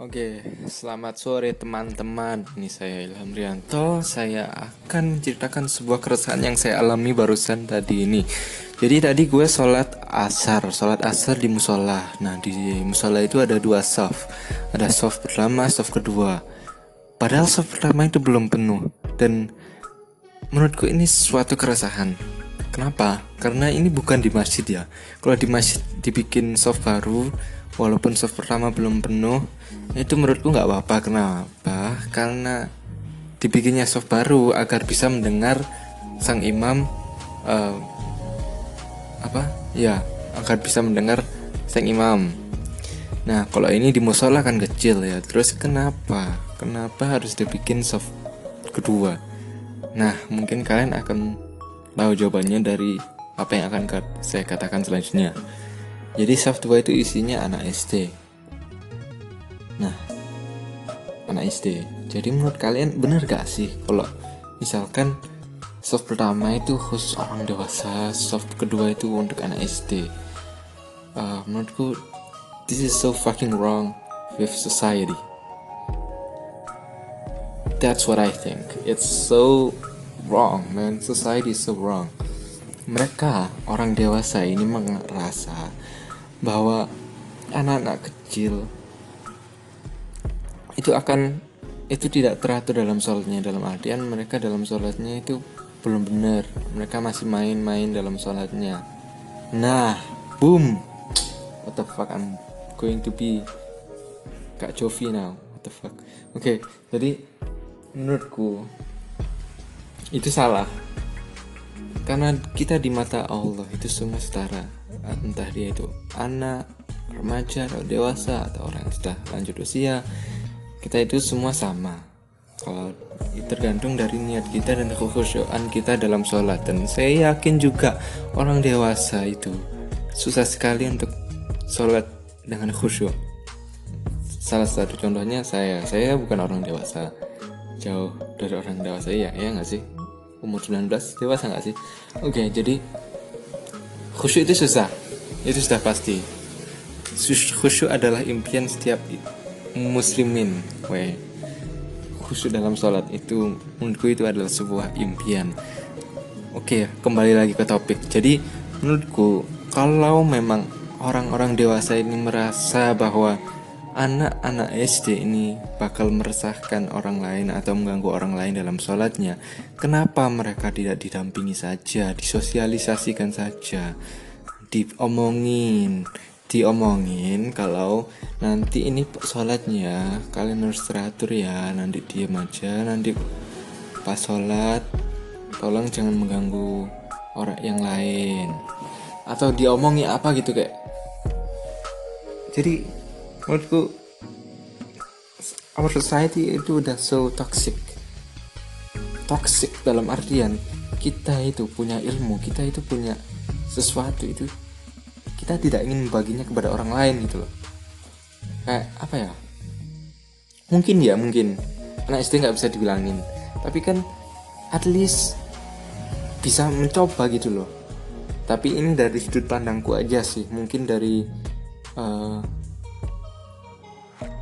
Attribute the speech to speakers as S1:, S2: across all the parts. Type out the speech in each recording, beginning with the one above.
S1: Oke, selamat sore teman-teman. Ini saya Ilham Rianto. Saya akan menceritakan sebuah keresahan yang saya alami barusan tadi ini. Jadi tadi gue sholat asar, sholat asar di musola. Nah di musola itu ada dua soft, ada soft pertama, soft kedua. Padahal soft pertama itu belum penuh dan menurutku ini suatu keresahan. Kenapa? Karena ini bukan di masjid ya. Kalau di masjid dibikin soft baru, walaupun soft pertama belum penuh, itu menurutku nggak apa-apa. Kenapa? Karena dibikinnya soft baru agar bisa mendengar sang imam uh, apa? Ya, agar bisa mendengar sang imam. Nah, kalau ini di musola kan kecil ya. Terus kenapa? Kenapa harus dibikin soft kedua? Nah, mungkin kalian akan tahu jawabannya dari apa yang akan saya katakan selanjutnya. Jadi soft 2 itu isinya anak SD. Nah, anak SD. Jadi menurut kalian bener gak sih kalau misalkan soft pertama itu khusus orang dewasa, soft kedua itu untuk anak SD. Uh, menurutku this is so fucking wrong with society. That's what I think. It's so wrong, man. Society is so wrong. Mereka orang dewasa ini merasa bahwa anak-anak kecil itu akan itu tidak teratur dalam sholatnya dalam artian mereka dalam sholatnya itu belum benar. Mereka masih main-main dalam sholatnya. Nah boom. What the fuck I'm going to be Kak Jovi now. What the fuck. Oke okay, jadi menurutku itu salah. Karena kita di mata Allah itu semua setara. Entah dia itu anak, remaja, atau dewasa atau orang yang sudah lanjut usia, kita itu semua sama. Kalau tergantung dari niat kita dan kekhusyuan kita dalam sholat dan saya yakin juga orang dewasa itu susah sekali untuk sholat dengan khusyuk. Salah satu contohnya saya, saya bukan orang dewasa, jauh dari orang dewasa ya, ya nggak sih? Umur 19 dewasa nggak sih? Oke, jadi khusyuk itu susah itu sudah pasti khusyuk adalah impian setiap muslimin. We khusyuk dalam sholat itu menurutku itu adalah sebuah impian. Oke kembali lagi ke topik. Jadi menurutku kalau memang orang-orang dewasa ini merasa bahwa anak-anak SD ini bakal meresahkan orang lain atau mengganggu orang lain dalam sholatnya kenapa mereka tidak didampingi saja disosialisasikan saja diomongin diomongin kalau nanti ini sholatnya kalian harus teratur ya. Nanti diem aja nanti pas sholat tolong jangan mengganggu orang yang lain. Atau diomongi apa gitu kayak. Jadi menurutku our society itu udah so toxic. Toxic dalam artian kita itu punya ilmu kita itu punya sesuatu itu kita tidak ingin membaginya kepada orang lain gitu loh. Kayak apa ya? Mungkin ya mungkin. Anak SD nggak bisa dibilangin. Tapi kan at least bisa mencoba gitu loh. Tapi ini dari sudut pandangku aja sih. Mungkin dari uh,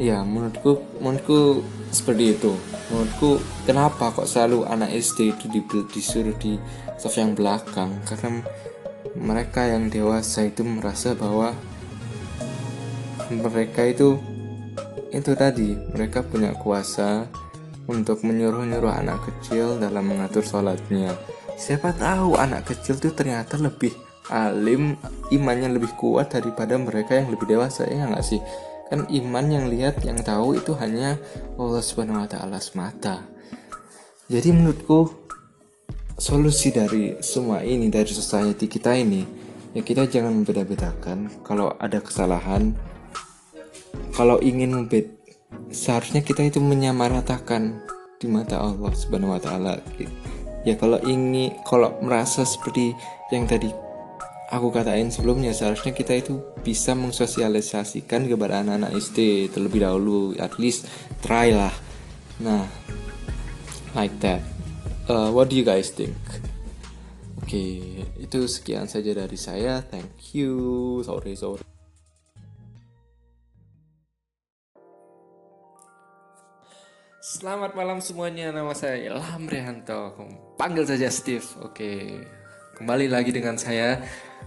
S1: ya menurutku menurutku seperti itu. Menurutku kenapa kok selalu anak SD itu disuruh di soft yang belakang? Karena mereka yang dewasa itu merasa bahwa mereka itu itu tadi mereka punya kuasa untuk menyuruh-nyuruh anak kecil dalam mengatur sholatnya. Siapa tahu anak kecil itu ternyata lebih alim imannya lebih kuat daripada mereka yang lebih dewasa ya nggak sih? Kan iman yang lihat yang tahu itu hanya Allah subhanahu wa taala semata. Jadi menurutku solusi dari semua ini dari society kita ini ya kita jangan membeda-bedakan. Kalau ada kesalahan kalau ingin membed seharusnya kita itu menyamaratakan di mata Allah Subhanahu wa taala. Ya kalau ingin kalau merasa seperti yang tadi aku katain sebelumnya seharusnya kita itu bisa mensosialisasikan kepada anak-anak SD terlebih dahulu at least try lah. Nah like that uh, what do you guys think? Oke okay, itu sekian saja dari saya. Thank you. Sorry sorry. Selamat malam semuanya, nama saya Ilham Rehanto Panggil saja Steve. Oke, kembali lagi dengan saya.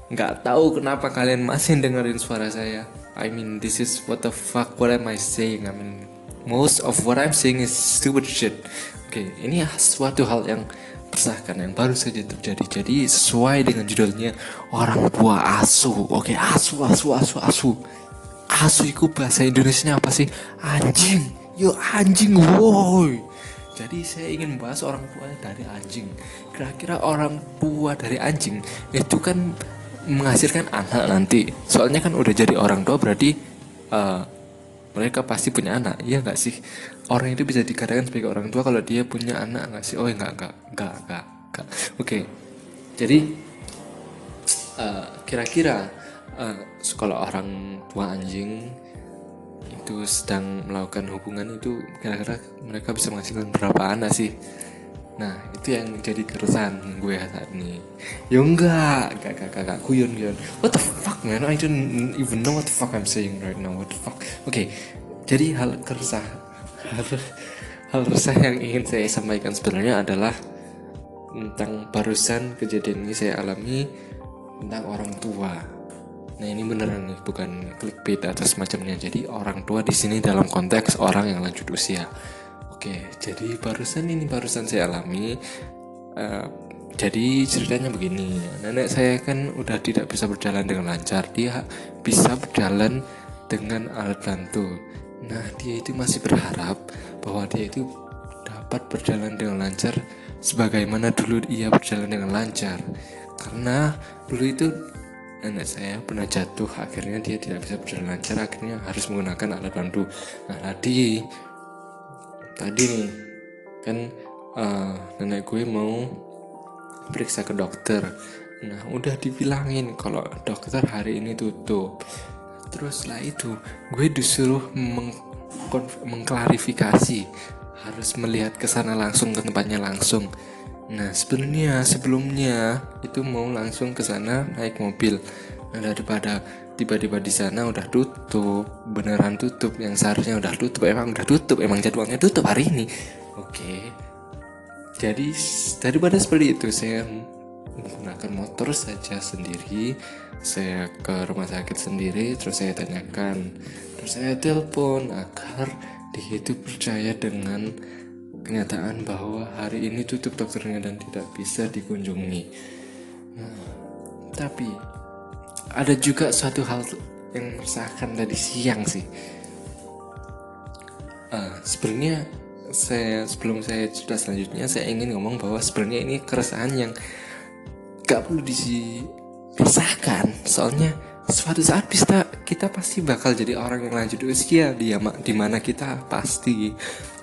S1: Nggak tahu kenapa kalian masih dengerin suara saya. I mean, this is what the fuck, what am I saying? I mean, most of what I'm saying is stupid shit. Oke, ini suatu hal yang persahkan yang baru saja terjadi. Jadi sesuai dengan judulnya Orang tua asu Oke, asu, asu, asu, asu Asu itu bahasa Indonesia apa sih? Anjing. Yo anjing woi. Jadi saya ingin membahas orang tua dari anjing. Kira-kira orang tua dari anjing itu kan menghasilkan anak nanti. Soalnya kan udah jadi orang tua berarti uh, mereka pasti punya anak iya nggak sih orang itu bisa dikatakan sebagai orang tua kalau dia punya anak nggak sih oh enggak enggak enggak enggak, enggak. oke okay. jadi uh, kira-kira uh, kalau orang tua anjing itu sedang melakukan hubungan itu kira-kira mereka bisa menghasilkan berapa anak sih nah itu yang jadi keresahan gue saat ini ya enggak enggak enggak enggak, enggak. kuyon kuyon what the fuck man I don't even know what the fuck I'm saying right now what the fuck oke okay, jadi hal keresah hal, hal resah yang ingin saya sampaikan sebenarnya adalah tentang barusan kejadian ini saya alami tentang orang tua Nah ini beneran nih, bukan clickbait atau semacamnya. Jadi orang tua di sini dalam konteks orang yang lanjut usia. Oke, jadi barusan ini barusan saya alami. Uh, jadi ceritanya begini, nenek saya kan udah tidak bisa berjalan dengan lancar. Dia bisa berjalan dengan alat bantu. Nah dia itu masih berharap bahwa dia itu dapat berjalan dengan lancar sebagaimana dulu ia berjalan dengan lancar. Karena dulu itu nenek saya pernah jatuh akhirnya dia tidak bisa berjalan lancar akhirnya harus menggunakan alat bantu nah tadi tadi nih kan uh, nenek gue mau periksa ke dokter. Nah udah dibilangin kalau dokter hari ini tutup. Terus setelah itu gue disuruh meng mengklarifikasi. Harus melihat ke sana langsung ke tempatnya langsung. Nah sebenarnya sebelumnya itu mau langsung ke sana naik mobil. Nah daripada tiba-tiba di sana udah tutup, beneran tutup, yang seharusnya udah tutup, emang udah tutup, emang jadwalnya tutup hari ini. Oke. Jadi daripada seperti itu saya menggunakan motor saja sendiri. Saya ke rumah sakit sendiri, terus saya tanyakan, terus saya telepon agar dia itu percaya dengan kenyataan bahwa hari ini tutup dokternya dan tidak bisa dikunjungi. Nah, tapi ada juga satu hal yang meresahkan tadi siang sih. Uh, sebenarnya saya sebelum saya cerita selanjutnya saya ingin ngomong bahwa sebenarnya ini keresahan yang gak perlu dipisahkan soalnya suatu saat kita kita pasti bakal jadi orang yang lanjut usia dia di mana kita pasti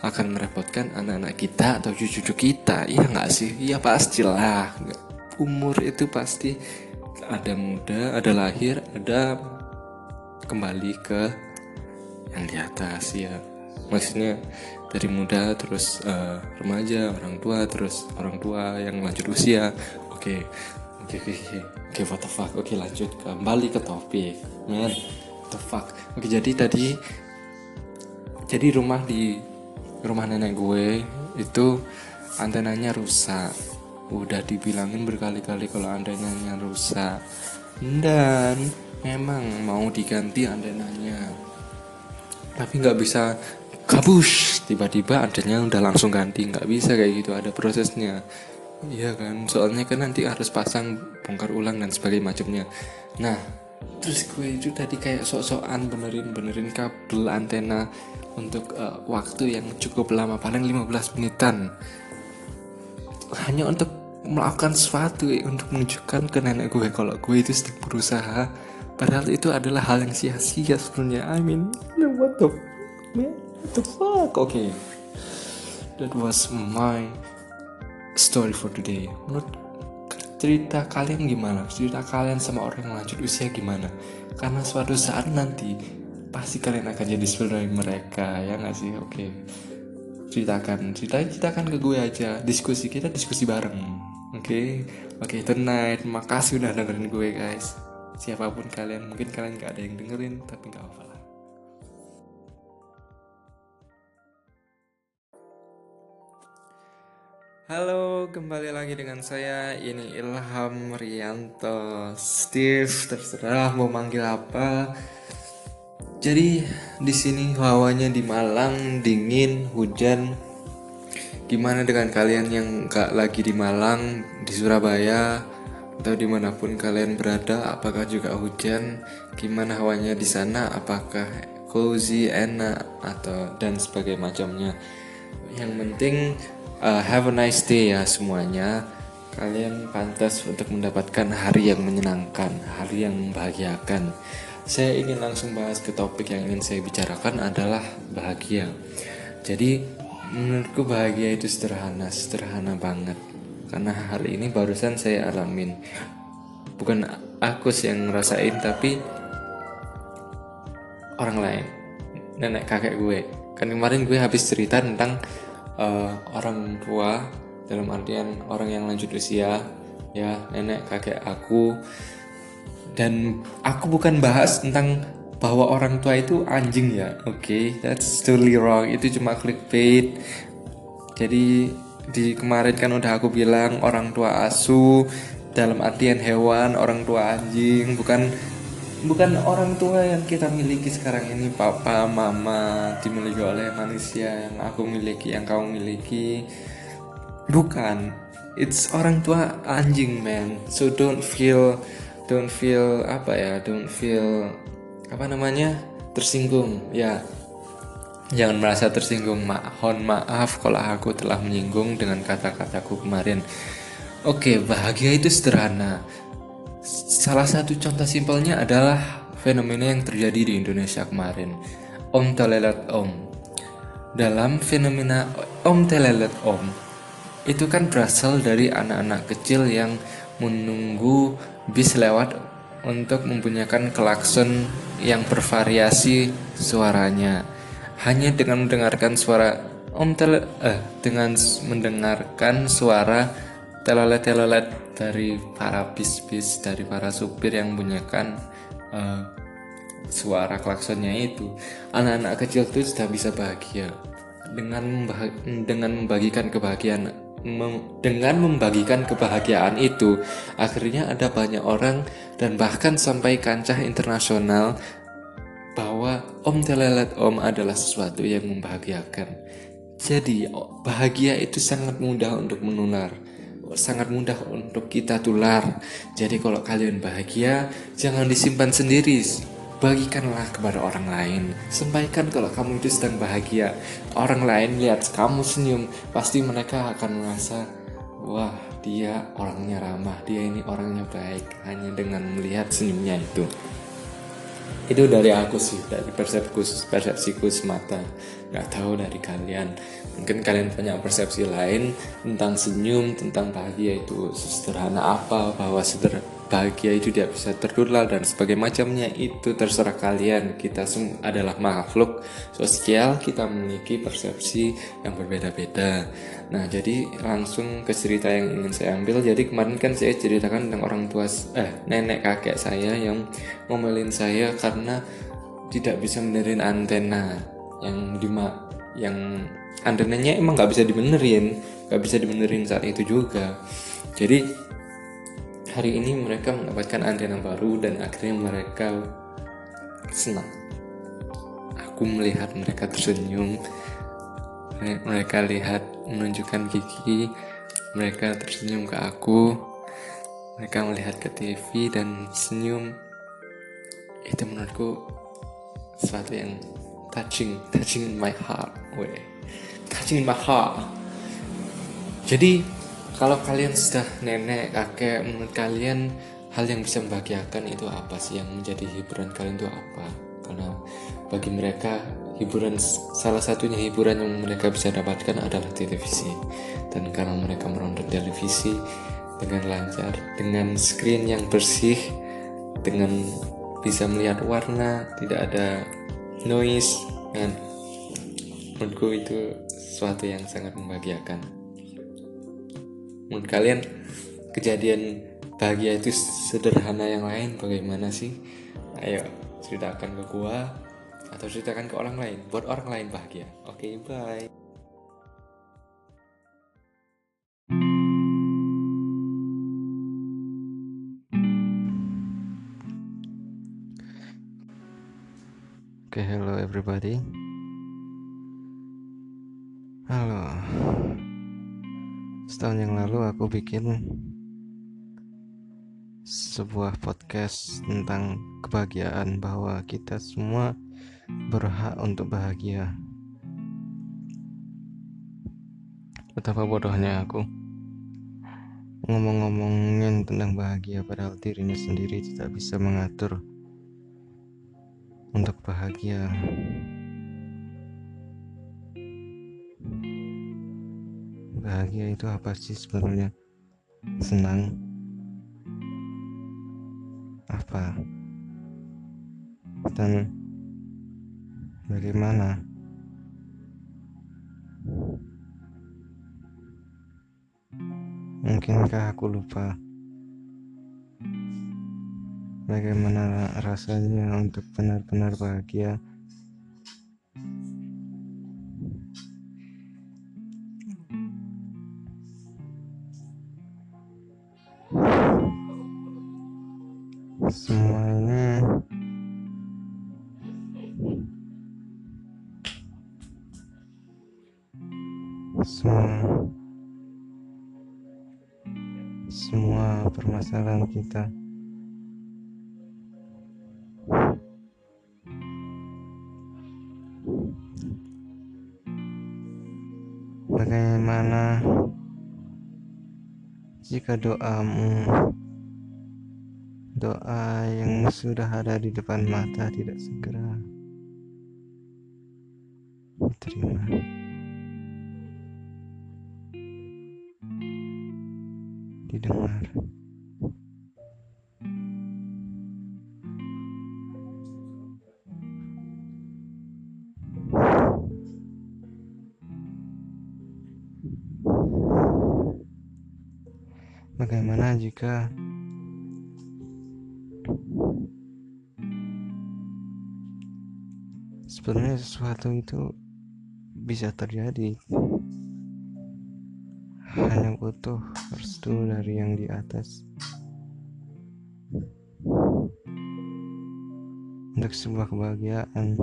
S1: akan merepotkan anak-anak kita atau cucu-cucu kita. Iya nggak sih? Iya pastilah. Umur itu pasti ada muda ada lahir ada kembali ke yang di atas ya. Maksudnya dari muda terus uh, remaja orang tua terus orang tua yang lanjut usia. Oke okay. oke okay, oke. Okay, oke what the fuck? Oke lanjut kembali ke topik. Man what the fuck? Oke jadi tadi jadi rumah di rumah nenek gue itu antenanya rusak udah dibilangin berkali-kali kalau antenanya rusak. Dan memang mau diganti antenanya tapi nggak bisa kabus. Tiba-tiba antenanya udah langsung ganti. Nggak bisa kayak gitu ada prosesnya. Iya kan? Soalnya kan nanti harus pasang bongkar ulang dan sebagainya macamnya. Nah terus gue itu tadi kayak sok-sokan benerin benerin kabel antena untuk uh, waktu yang cukup lama. Paling 15 menitan hanya untuk melakukan sesuatu ya, untuk menunjukkan ke nenek gue kalau gue itu sedang berusaha. Padahal itu adalah hal yang sia-sia sebenarnya. I mean what the man what the fuck? Okay. that was my story for today. Menurut cerita kalian gimana? Cerita kalian sama orang yang lanjut usia gimana? Karena suatu saat nanti pasti kalian akan jadi seperti mereka ya nggak sih? Oke. okay. Ceritakan ceritakan ceritakan ke gue aja diskusi kita diskusi bareng oke okay? oke okay, tonight makasih udah dengerin gue guys siapa pun kalian mungkin kalian nggak ada yang dengerin tapi nggak apa-apa Halo, kembali lagi dengan saya. Ini Ilham Rianto. Steve, terserah mau manggil apa. Jadi di sini hawanya di Malang dingin, hujan. Gimana dengan kalian yang gak lagi di Malang, di Surabaya, atau di mana pun kalian berada? Apakah juga hujan? Gimana hawanya di sana? Apakah cozy, enak, atau dan sebagainya macamnya? Yang penting uh, have a nice day ya semuanya. Kalian pantas untuk mendapatkan hari yang menyenangkan, hari yang membahagiakan. Saya ingin langsung bahas ke topik yang ingin saya bicarakan adalah bahagia. Jadi menurutku bahagia itu sederhana, sederhana banget. Karena hari ini barusan saya alamin. Bukan aku sih yang ngerasain tapi orang lain. Nenek kakek gue. Kan kemarin gue habis cerita tentang uh, orang tua dalam artian orang yang lanjut usia ya nenek kakek aku dan aku bukan bahas tentang bahwa orang tua itu anjing ya. Oke okay, that's totally wrong. Itu cuma clickbait. Jadi di kemarin kan udah aku bilang orang tua asu dalam artian hewan orang tua anjing. Bukan bukan orang tua yang kita miliki sekarang ini. Papa mama dimiliki oleh manusia yang aku miliki yang kamu miliki. Bukan. It's orang tua anjing man. So don't feel don't feel apa ya don't feel apa namanya tersinggung ya jangan merasa tersinggung mohon maaf kalau aku telah menyinggung dengan kata-kataku kemarin oke bahagia itu sederhana Salah satu contoh simpelnya adalah fenomena yang terjadi di Indonesia kemarin. Om Telelet Om. Dalam fenomena Om Telelet Om, itu kan berasal dari anak-anak kecil yang menunggu bis lewat untuk membunyikan klakson yang bervariasi suaranya. Hanya dengan mendengarkan suara Om Tele eh dengan mendengarkan suara telolet-telolet dari para bis-bis dari para supir yang bunyikan uh, suara klaksonnya itu anak-anak kecil itu sudah bisa bahagia dengan dengan membagikan kebahagiaan mem dengan membagikan kebahagiaan itu akhirnya ada banyak orang dan bahkan sampai kancah internasional bahwa Om Telelet Om adalah sesuatu yang membahagiakan jadi bahagia itu sangat mudah untuk menular sangat mudah untuk kita tular. Jadi kalau kalian bahagia, jangan disimpan sendiri. Bagikanlah kepada orang lain. Sampaikan kalau kamu itu sedang bahagia. Orang lain lihat kamu senyum, pasti mereka akan merasa, wah dia orangnya ramah, dia ini orangnya baik hanya dengan melihat senyumnya itu itu dari aku sih dari persepsiku persepsiku semata nggak tahu dari kalian mungkin kalian punya persepsi lain tentang senyum tentang bahagia itu sederhana apa bahwa seder bahagia itu tidak bisa tertular dan sebagainya macamnya. Itu terserah kalian. Kita semua adalah makhluk sosial. Kita memiliki persepsi yang berbeda-beda. Nah jadi langsung ke cerita yang ingin saya ambil. Jadi kemarin kan saya ceritakan tentang orang tua eh nenek kakek saya yang ngomelin saya karena tidak bisa benerin antena yang lima yang antenanya emang nggak bisa dibenerin. Nggak bisa dibenerin saat itu juga. Jadi hari ini mereka mendapatkan antena baru dan akhirnya mereka senang. Aku melihat mereka tersenyum, mereka lihat menunjukkan gigi, mereka tersenyum ke aku, mereka melihat ke TV dan senyum. Itu menurutku sesuatu yang touching, touching my heart, way, touching my heart. Jadi kalau kalian sudah nenek, kakek, menurut kalian hal yang bisa membahagiakan itu apa sih yang menjadi hiburan kalian itu apa? Karena bagi mereka hiburan salah satunya hiburan yang mereka bisa dapatkan adalah televisi. Dan karena mereka menonton televisi dengan lancar, dengan screen yang bersih, dengan bisa melihat warna, tidak ada noise, kan? Menurutku itu sesuatu yang sangat membahagiakan menurut kalian kejadian bahagia itu sederhana yang lain bagaimana sih? Ayo ceritakan ke gua atau ceritakan ke orang lain buat orang lain bahagia. Oke okay, bye. Okay, hello everybody. Halo, Setahun yang lalu aku bikin sebuah podcast tentang kebahagiaan bahwa kita semua berhak untuk bahagia. Betapa bodohnya aku ngomong-ngomongin tentang bahagia padahal dirinya sendiri tidak bisa mengatur untuk bahagia. Bahagia itu apa sih sebenarnya? Senang? Apa? Dan bagaimana? Mungkinkah aku lupa? Bagaimana rasanya untuk benar-benar bahagia? Semua ini semua. Semua permasalahan kita. Bagaimana jika doamu, doa yang sudah ada di depan mata tidak segera diterima? Didengar. Bagaimana jika sebenarnya sesuatu itu bisa terjadi hanya butuh restu dari yang di atas untuk sebuah kebahagiaan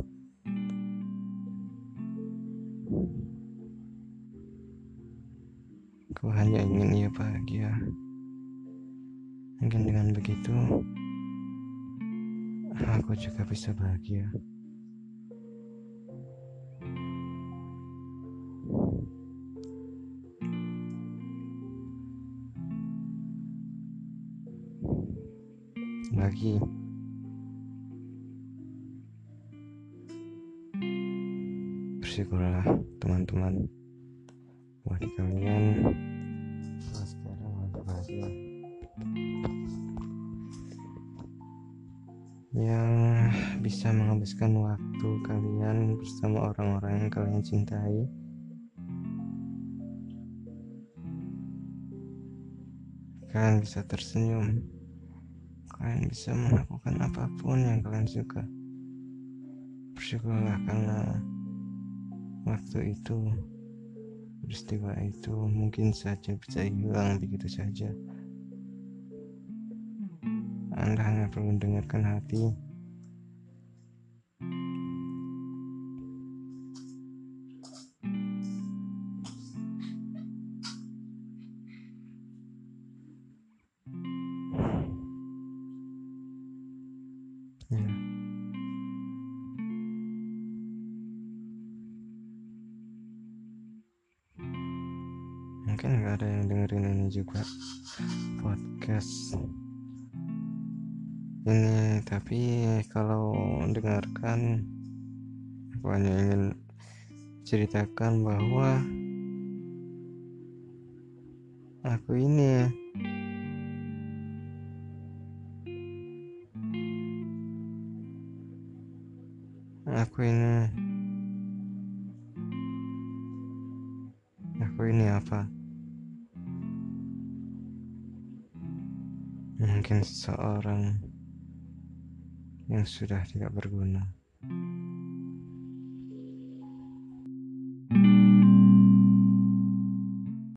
S1: Aku hanya ingin ia bahagia. Mungkin dengan begitu, aku juga bisa bahagia. Lagi, bersyukurlah teman-teman. Buat kalian. Sekarang lagi bahagia yang bisa menghabiskan waktu kalian bersama orang-orang yang kalian cintai. Kalian bisa tersenyum kalian bisa melakukan apa pun yang kalian suka bersyukurlah karena waktu itu peristiwa itu mungkin saja bisa hilang begitu saja anda hanya perlu dengarkan hati. Juga podcast. Ini tapi kalau dengarkan hanya ingin ceritakan bahwa aku ini aku ini. Aku ini apa mungkin seseorang yang sudah tidak berguna.